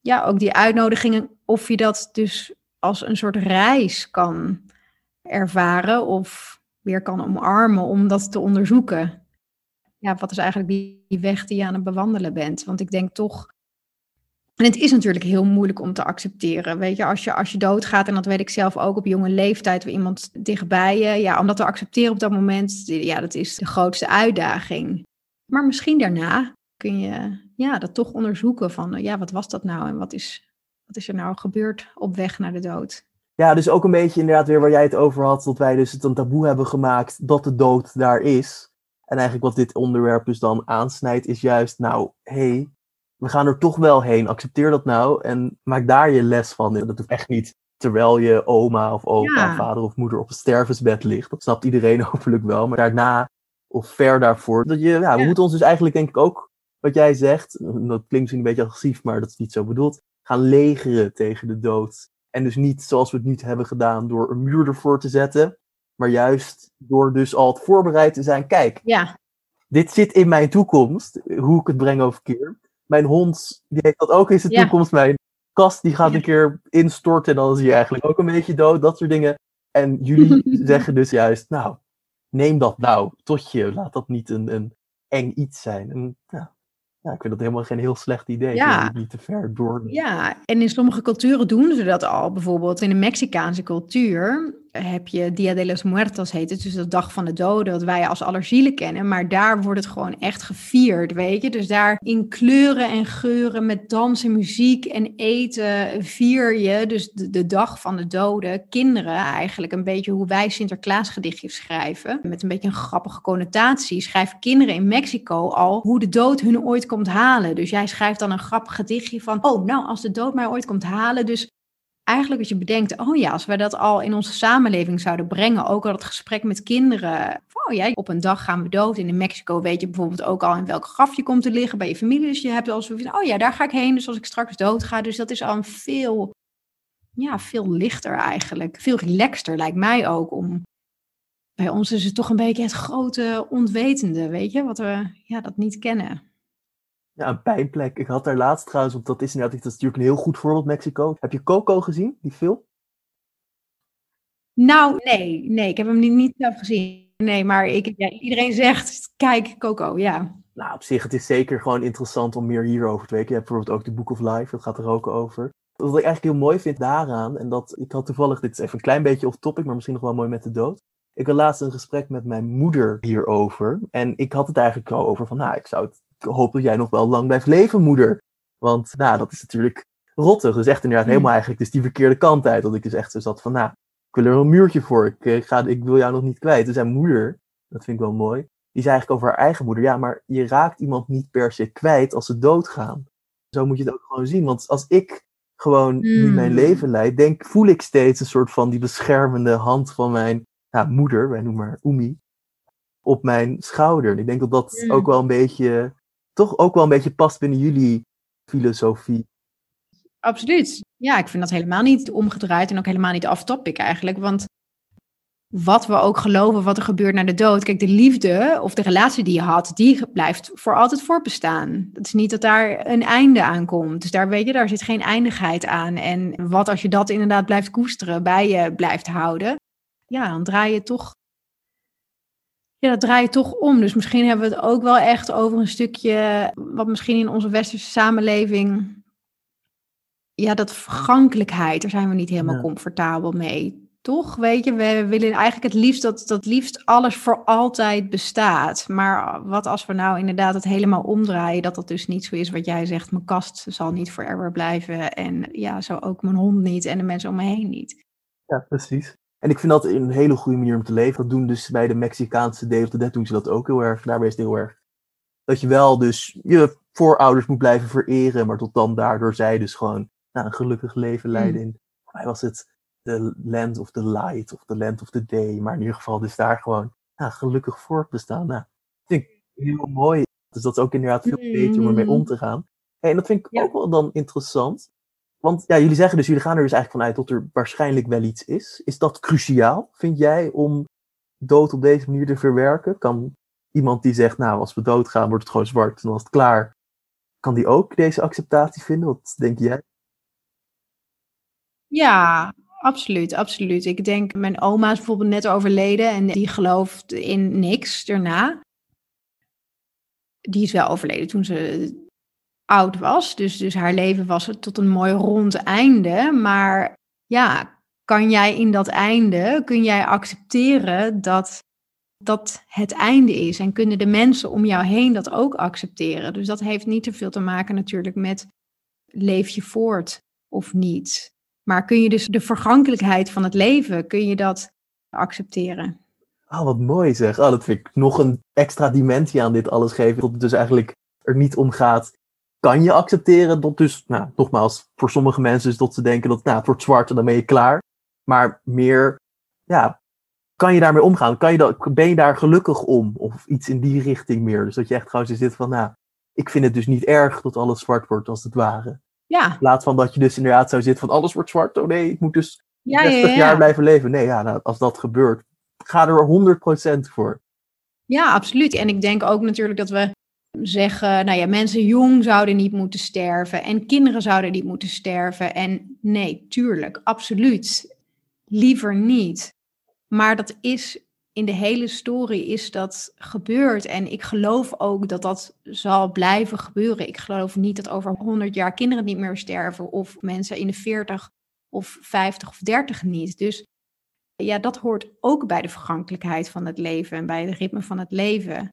ja, ook die uitnodigingen, of je dat dus als een soort reis kan ervaren of weer kan omarmen om dat te onderzoeken. Ja, wat is eigenlijk die weg die je aan het bewandelen bent? Want ik denk toch en het is natuurlijk heel moeilijk om te accepteren. Weet je, als je, als je doodgaat, en dat weet ik zelf ook op jonge leeftijd, waar iemand dichtbij je, ja, om dat te accepteren op dat moment, ja, dat is de grootste uitdaging. Maar misschien daarna kun je ja, dat toch onderzoeken van, ja, wat was dat nou en wat is, wat is er nou gebeurd op weg naar de dood? Ja, dus ook een beetje inderdaad weer waar jij het over had, dat wij dus het een taboe hebben gemaakt dat de dood daar is. En eigenlijk wat dit onderwerp dus dan aansnijdt, is juist, nou, hé, hey, we gaan er toch wel heen. Accepteer dat nou en maak daar je les van. Dat hoeft echt niet terwijl je oma of opa, vader of moeder op een stervensbed ligt. Dat snapt iedereen hopelijk wel. Maar daarna of ver daarvoor. Dat je, ja, we moeten ons dus eigenlijk denk ik ook, wat jij zegt, dat klinkt misschien een beetje agressief, maar dat is niet zo bedoeld, gaan legeren tegen de dood. En dus niet zoals we het nu hebben gedaan door een muur ervoor te zetten. Maar juist door dus al het voorbereid te zijn. Kijk, Ja, dit zit in mijn toekomst. Hoe ik het breng over keer. Mijn hond, die heeft dat ook in zijn Ja. toekomst. Mijn kast, die gaat een keer instorten. En dan is hij eigenlijk ook een beetje dood. Dat soort dingen. En jullie zeggen dus juist, nou, neem dat nou tot je. Laat dat niet een, een eng iets zijn. En, ja, ja, ik vind dat helemaal geen heel slecht idee. Ja. niet te ver door. Ja, en in sommige culturen doen ze dat al. Bijvoorbeeld in de Mexicaanse cultuur heb je Dia de los Muertos heet het, dus de dag van de doden, wat wij als allerzielen kennen. Maar daar wordt het gewoon echt gevierd, weet je. Dus daar in kleuren en geuren met dans en muziek en eten vier je dus de, de dag van de doden. Kinderen eigenlijk een beetje hoe wij Sinterklaas gedichtjes schrijven. Met een beetje een grappige connotatie schrijven kinderen in Mexico al hoe de dood hun ooit komt halen. Dus jij schrijft dan een grappig gedichtje van, oh nou als de dood mij ooit komt halen. Dus eigenlijk dat je bedenkt, oh ja, als wij dat al in onze samenleving zouden brengen, ook al het gesprek met kinderen. Oh ja, op een dag gaan we dood. In Mexico weet je bijvoorbeeld ook al in welk graf je komt te liggen bij je familie. Dus je hebt al zoiets oh ja, daar ga ik heen. Dus als ik straks dood ga. Dus dat is al een veel, ja, veel lichter eigenlijk. Veel relaxter lijkt mij ook om. Bij ons is het toch een beetje het grote onwetende, weet je, wat we ja, dat niet kennen. Ja, een pijnplek. Ik had daar laatst trouwens, want dat is inderdaad dat is natuurlijk een heel goed voorbeeld, Mexico. Heb je Coco gezien, die film? Nou, nee, nee, ik heb hem niet, niet zelf gezien. Nee, maar ik, ja, iedereen zegt, kijk, Coco, ja. Nou, op zich, het is zeker gewoon interessant om meer hierover te weten. Je hebt bijvoorbeeld ook de Book of Life, dat gaat er ook over. Wat ik eigenlijk heel mooi vind daaraan, en dat ik had toevallig, dit is even een klein beetje off topic, maar misschien nog wel mooi met de dood. Ik had laatst een gesprek met mijn moeder hierover. En ik had het eigenlijk wel over van, nou, ik zou het, hoop dat jij nog wel lang blijft leven, moeder. Want, nou, dat is natuurlijk rottig. Dus echt inderdaad Hmm. helemaal eigenlijk dus die verkeerde kant uit. Dat ik dus echt zo zat van, nou, ik wil er een muurtje voor. Ik, eh, ga, ik wil jou nog niet kwijt. Dus zijn moeder, dat vind ik wel mooi, die zei eigenlijk over haar eigen moeder. Ja, maar je raakt iemand niet per se kwijt als ze doodgaan. Zo moet je het ook gewoon zien. Want als ik gewoon nu Hmm. mijn leven leid, denk, voel ik steeds een soort van die beschermende hand van mijn moeder, wij noemen haar Oemi, op mijn schouder. En ik denk dat dat Hmm. ook wel een beetje, toch ook wel een beetje past binnen jullie filosofie. Absoluut. Ja, ik vind dat helemaal niet omgedraaid en ook helemaal niet off-topic eigenlijk. Want wat we ook geloven, wat er gebeurt na de dood. Kijk, de liefde of de relatie die je had, die blijft voor altijd voortbestaan. Het is niet dat daar een einde aan komt. Dus daar weet je, daar zit geen eindigheid aan. En wat als je dat inderdaad blijft koesteren, bij je blijft houden. Ja, dan draai je toch. Ja, dat draai je toch om. Dus misschien hebben we het ook wel echt over een stukje. wat misschien in onze westerse samenleving ja, dat vergankelijkheid, daar zijn we niet helemaal Ja. comfortabel mee. Toch? Weet je, we willen eigenlijk het liefst dat, dat liefst alles voor altijd bestaat. Maar wat als we nou inderdaad het helemaal omdraaien, dat dat dus niet zo is wat jij zegt. Mijn kast zal niet forever blijven. En ja, zo ook mijn hond niet en de mensen om me heen niet. Ja, precies. En ik vind dat een hele goede manier om te leven. Dat doen dus bij de Mexicaanse Day of the Dead doen ze dat ook heel erg. Daarbij is het heel erg. Dat je wel dus je voorouders moet blijven vereren, maar tot dan daardoor zij dus gewoon nou, een gelukkig leven leiden. In, voor mij was het the land of the light of the land of the day. Maar in ieder geval dus daar gewoon nou, gelukkig voortbestaan. Nou, dat vind ik heel mooi. Dus dat is ook inderdaad veel beter om ermee om te gaan. En dat vind ik Ja. ook wel dan interessant. Want ja, jullie zeggen dus, jullie gaan er dus eigenlijk vanuit dat er waarschijnlijk wel iets is. Is dat cruciaal, vind jij, om dood op deze manier te verwerken? Kan iemand die zegt, nou, als we doodgaan, wordt het gewoon zwart en dan is het klaar. Kan die ook deze acceptatie vinden? Wat denk jij? Ja, absoluut, absoluut. Ik denk, mijn oma is bijvoorbeeld net overleden en die gelooft in niks daarna. Die is wel overleden toen ze oud was, dus, dus haar leven was tot een mooi rond einde. Maar ja, kan jij in dat einde, kun jij accepteren dat dat het einde is? En kunnen de mensen om jou heen dat ook accepteren? Dus dat heeft niet te veel te maken natuurlijk met leef je voort of niet. Maar kun je dus de vergankelijkheid van het leven, kun je dat accepteren? Ah, wat mooi zeg. Oh, dat vind ik nog een extra dimensie aan dit alles geven. Dat het dus eigenlijk er niet om gaat. Kan je accepteren dat dus, nou, nogmaals, voor sommige mensen is dat ze denken dat, nou, het wordt zwart en dan ben je klaar. Maar meer, ja, kan je daarmee omgaan? Kan je dat, ben je daar gelukkig om? Of iets in die richting meer? Dus dat je echt gewoon zit van, nou, ik vind het dus niet erg dat alles zwart wordt als het ware. Ja, In plaats van dat je dus inderdaad zo zit van, alles wordt zwart. Oh nee, ik moet dus ja, ja, 60 ja. jaar blijven leven. Nee, ja, nou, als dat gebeurt, ga er 100% voor. Ja, absoluut. En ik denk ook natuurlijk dat we zeggen, nou ja, mensen jong zouden niet moeten sterven en kinderen zouden niet moeten sterven. En nee, tuurlijk, absoluut. Liever niet. Maar dat is in de hele story is dat gebeurd. En ik geloof ook dat dat zal blijven gebeuren. Ik geloof niet dat over 100 jaar kinderen niet meer sterven of mensen in de 40 of 50 of 30 niet. Dus ja, dat hoort ook bij de vergankelijkheid van het leven en bij het ritme van het leven.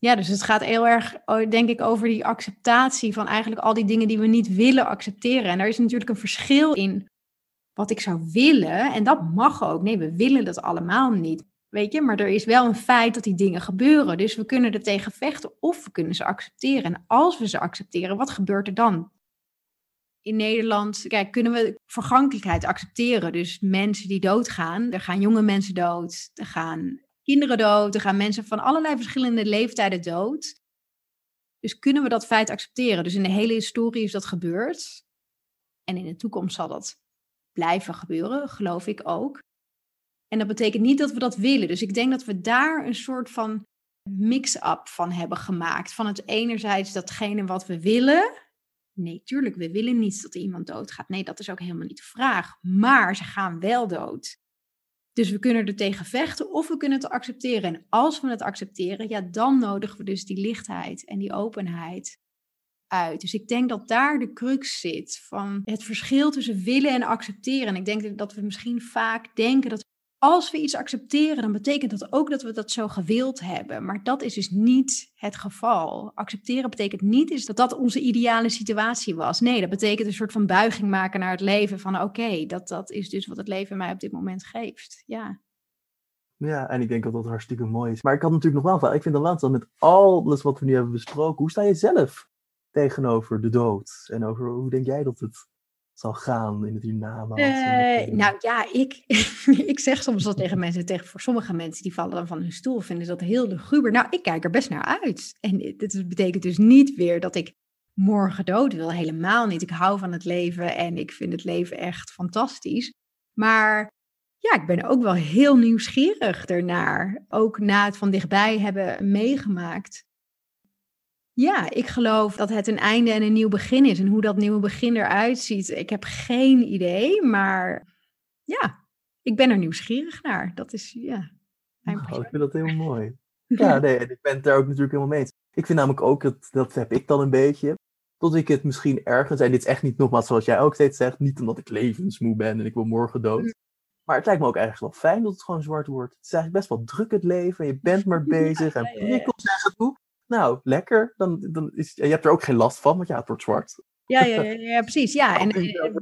Ja, dus het gaat heel erg, oh, denk ik, over die acceptatie van eigenlijk al die dingen die we niet willen accepteren. En daar is natuurlijk een verschil in wat ik zou willen. En dat mag ook. Nee, we willen dat allemaal niet. Weet je, maar er is wel een feit dat die dingen gebeuren. Dus we kunnen er tegen vechten of we kunnen ze accepteren. En als we ze accepteren, wat gebeurt er dan? In Nederland, kijk, kunnen we vergankelijkheid accepteren. Dus mensen die doodgaan, er gaan jonge mensen dood, er gaan kinderen dood, er gaan mensen van allerlei verschillende leeftijden dood. Dus kunnen we dat feit accepteren? Dus in de hele historie is dat gebeurd. En in de toekomst zal dat blijven gebeuren, geloof ik ook. En dat betekent niet dat we dat willen. Dus ik denk dat we daar een soort van mix-up van hebben gemaakt. Van het enerzijds datgene wat we willen. Nee, tuurlijk, we willen niet dat iemand doodgaat. Nee, dat is ook helemaal niet de vraag. Maar ze gaan wel dood. Dus we kunnen er tegen vechten of we kunnen het accepteren. En als we het accepteren, ja, dan nodigen we dus die lichtheid en die openheid uit. Dus ik denk dat daar de crux zit van het verschil tussen willen en accepteren. En ik denk dat we misschien vaak denken dat als we iets accepteren, dan betekent dat ook dat we dat zo gewild hebben. Maar dat is dus niet het geval. Accepteren betekent niet is dat dat onze ideale situatie was. Nee, dat betekent een soort van buiging maken naar het leven. Van oké, dat, dat is dus wat het leven mij op dit moment geeft. Ja. Ja, en ik denk dat dat hartstikke mooi is. Maar ik had natuurlijk nog wel, ik vind dan laatst met alles wat we nu hebben besproken, hoe sta je zelf tegenover de dood? En over hoe denk jij dat het zal gaan in het hiernamaals? Uh, nou ja, ik, ik zeg soms wel tegen mensen, tegen, voor sommige mensen die vallen dan van hun stoel, vinden dat heel luguber. Nou, ik kijk er best naar uit. En dit betekent dus niet weer dat ik morgen dood wil, helemaal niet. Ik hou van het leven en ik vind het leven echt fantastisch. Maar ja, ik ben ook wel heel nieuwsgierig ernaar. Ook na het van dichtbij hebben meegemaakt. Ja, ik geloof dat het een einde en een nieuw begin is. En hoe dat nieuwe begin eruit ziet, ik heb geen idee. Maar ja, ik ben er nieuwsgierig naar. Dat is, ja. Oh, ik vind dat heel mooi. Ja, nee, ik ben het daar ook natuurlijk helemaal mee eens. Ik vind namelijk ook, dat, dat heb ik dan een beetje, tot ik het misschien ergens, en dit is echt niet nogmaals zoals jij ook steeds zegt, niet omdat ik levensmoe ben en ik wil morgen dood. Mm. Maar het lijkt me ook ergens wel fijn dat het gewoon zwart wordt. Het is eigenlijk best wel druk het leven. En je bent maar bezig en prikkels zeggen toe. Nou, lekker. Dan, dan is, je hebt er ook geen last van, want ja, het wordt zwart. Ja, ja, ja, ja precies. Ja, en het eh,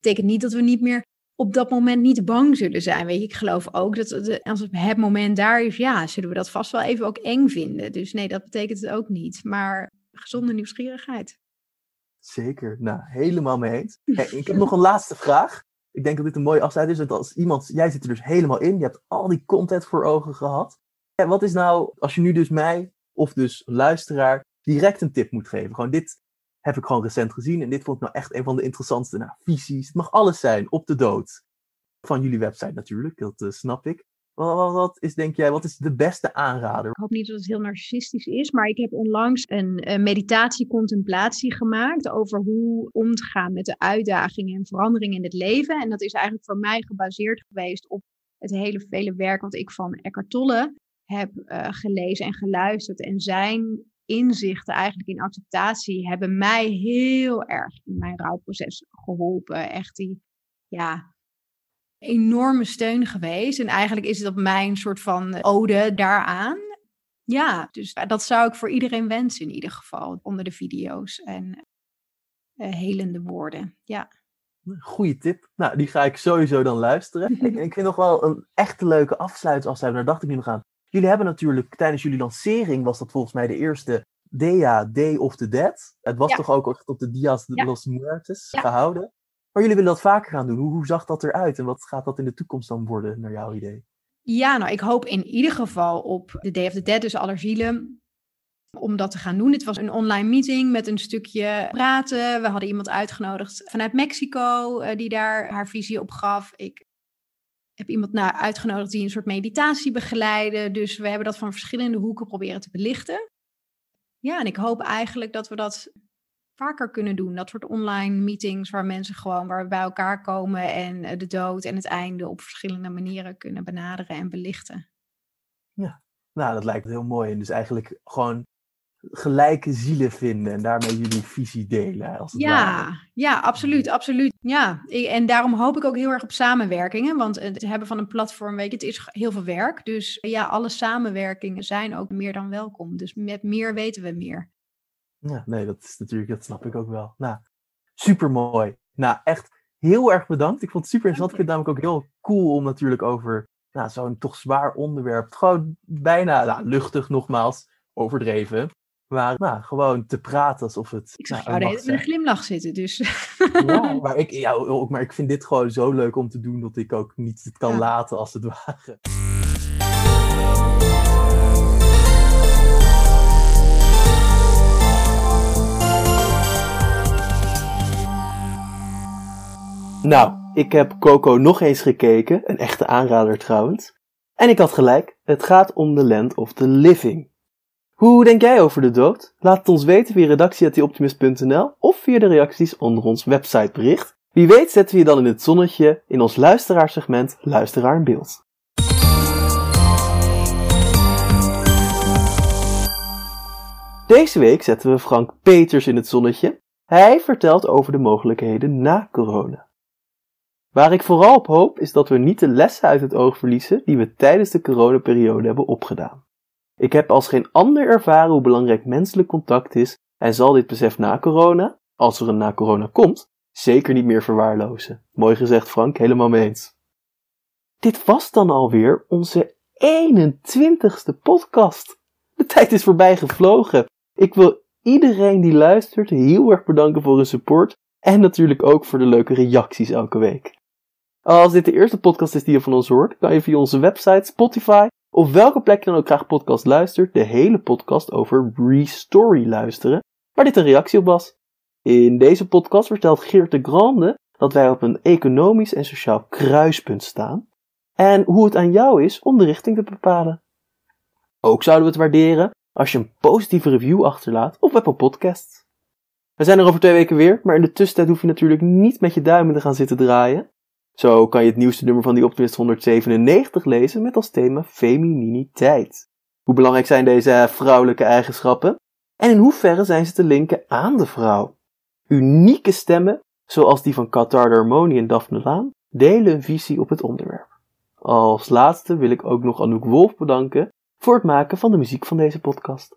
betekent niet dat we niet meer op dat moment niet bang zullen zijn. Weet je, ik geloof ook dat als het moment daar is, ja, zullen we dat vast wel even ook eng vinden. Dus nee, dat betekent het ook niet. Maar gezonde nieuwsgierigheid. Zeker. Nou, helemaal mee eens. ik heb nog een laatste vraag. Ik denk dat dit een mooie afsluiting is. Dat als iemand, jij zit er dus helemaal in. Je hebt al die content voor ogen gehad. En wat is nou, als je nu dus mij of dus luisteraar direct een tip moet geven. Gewoon dit heb ik gewoon recent gezien en dit vond ik nou echt een van de interessantste nou, visies. Het mag alles zijn, op de dood. Van jullie website natuurlijk, dat uh, snap ik. Wat, is, denk jij, wat is de beste aanrader? Ik hoop niet dat het heel narcistisch is, maar ik heb onlangs een, een meditatie-contemplatie gemaakt over hoe om te gaan met de uitdagingen en veranderingen in het leven. En dat is eigenlijk voor mij gebaseerd geweest op het hele vele werk wat ik van Eckhart Tolle heb uh, gelezen en geluisterd. En zijn inzichten eigenlijk in acceptatie hebben mij heel erg in mijn rouwproces geholpen. Echt die, ja, enorme steun geweest. En eigenlijk is het op mij een soort van ode daaraan. Ja, dus dat zou ik voor iedereen wensen in ieder geval, onder de video's en uh, helende woorden. Ja. Goeie tip. Nou, die ga ik sowieso dan luisteren. ik, ik, vind nog wel een echte leuke afsluitafsluiter. Daar dacht ik nu nog aan. Jullie hebben natuurlijk tijdens jullie lancering, was dat volgens mij de eerste DEA, Day of the Dead. Het was toch ook op de Dias de los Muertes gehouden. Maar jullie willen dat vaker gaan doen. Hoe, hoe zag dat eruit en wat gaat dat in de toekomst dan worden, naar jouw idee? Ja, nou, ik hoop in ieder geval op de Day of the Dead, dus Allerzielen, om dat te gaan doen. Het was een online meeting met een stukje praten. We hadden iemand uitgenodigd vanuit Mexico, uh, die daar haar visie op gaf. Ik heb iemand uitgenodigd die een soort meditatie begeleiden. Dus we hebben dat van verschillende hoeken proberen te belichten. Ja, en ik hoop eigenlijk dat we dat vaker kunnen doen. Dat soort online meetings waar mensen gewoon waar we bij elkaar komen en eh, de dood en het einde op verschillende manieren kunnen benaderen en belichten. Ja, nou dat lijkt heel mooi. En dus eigenlijk gewoon gelijke zielen vinden en daarmee jullie visie delen. Als het ja, ja, absoluut, absoluut. Ja, en daarom hoop ik ook heel erg op samenwerkingen, want het hebben van een platform, weet je, het is heel veel werk. Dus ja, alle samenwerkingen zijn ook meer dan welkom. Dus met meer weten we meer. Ja, nee, dat is natuurlijk, dat snap ik ook wel. Nou, super mooi. Nou, echt heel erg bedankt. Ik vond het super interessant. Ik vind het namelijk ook heel cool om natuurlijk over nou, zo'n toch zwaar onderwerp, gewoon bijna nou, luchtig nogmaals, overdreven, maar nou, gewoon te praten alsof het. Ik zag nou, jou met een glimlach zitten, dus. Ja, maar ik, ja, ook, maar ik vind dit gewoon zo leuk om te doen dat ik ook niet het kan laten als het ware. Nou, ik heb Coco nog eens gekeken, een echte aanrader trouwens. En ik had gelijk, het gaat om The Land of the Living. Hoe denk jij over de dood? Laat het ons weten via redactie.optimist.nl of via de reacties onder ons websitebericht. Wie weet zetten we je dan in het zonnetje in ons luisteraarsegment Luisteraar in Beeld. Deze week zetten we Frank Peters in het zonnetje. Hij vertelt over de mogelijkheden na corona. Waar ik vooral op hoop is dat we niet de lessen uit het oog verliezen die we tijdens de coronaperiode hebben opgedaan. Ik heb als geen ander ervaren hoe belangrijk menselijk contact is en zal dit besef na corona, als er een na corona komt, zeker niet meer verwaarlozen. Mooi gezegd Frank, helemaal mee eens. Dit was dan alweer onze 21ste podcast. De tijd is voorbij gevlogen. Ik wil iedereen die luistert heel erg bedanken voor hun support en natuurlijk ook voor de leuke reacties elke week. Als dit de eerste podcast is die je van ons hoort, kan je via onze website, Spotify of welke plek je dan ook graag podcast luistert, de hele podcast over Restory luisteren, waar dit een reactie op was. In deze podcast vertelt Geert de Grande dat wij op een economisch en sociaal kruispunt staan en hoe het aan jou is om de richting te bepalen. Ook zouden we het waarderen als je een positieve review achterlaat op Apple Podcasts. We zijn er over twee weken weer, maar in de tussentijd hoef je natuurlijk niet met je duimen te gaan zitten draaien. Zo kan je het nieuwste nummer van die Optimist 197 lezen met als thema femininiteit. Hoe belangrijk zijn deze vrouwelijke eigenschappen? En in hoeverre zijn ze te linken aan de vrouw? Unieke stemmen, zoals die van Qatar Harmonie en Daphne Laan, delen een visie op het onderwerp. Als laatste wil ik ook nog Anouk Wolf bedanken voor het maken van de muziek van deze podcast.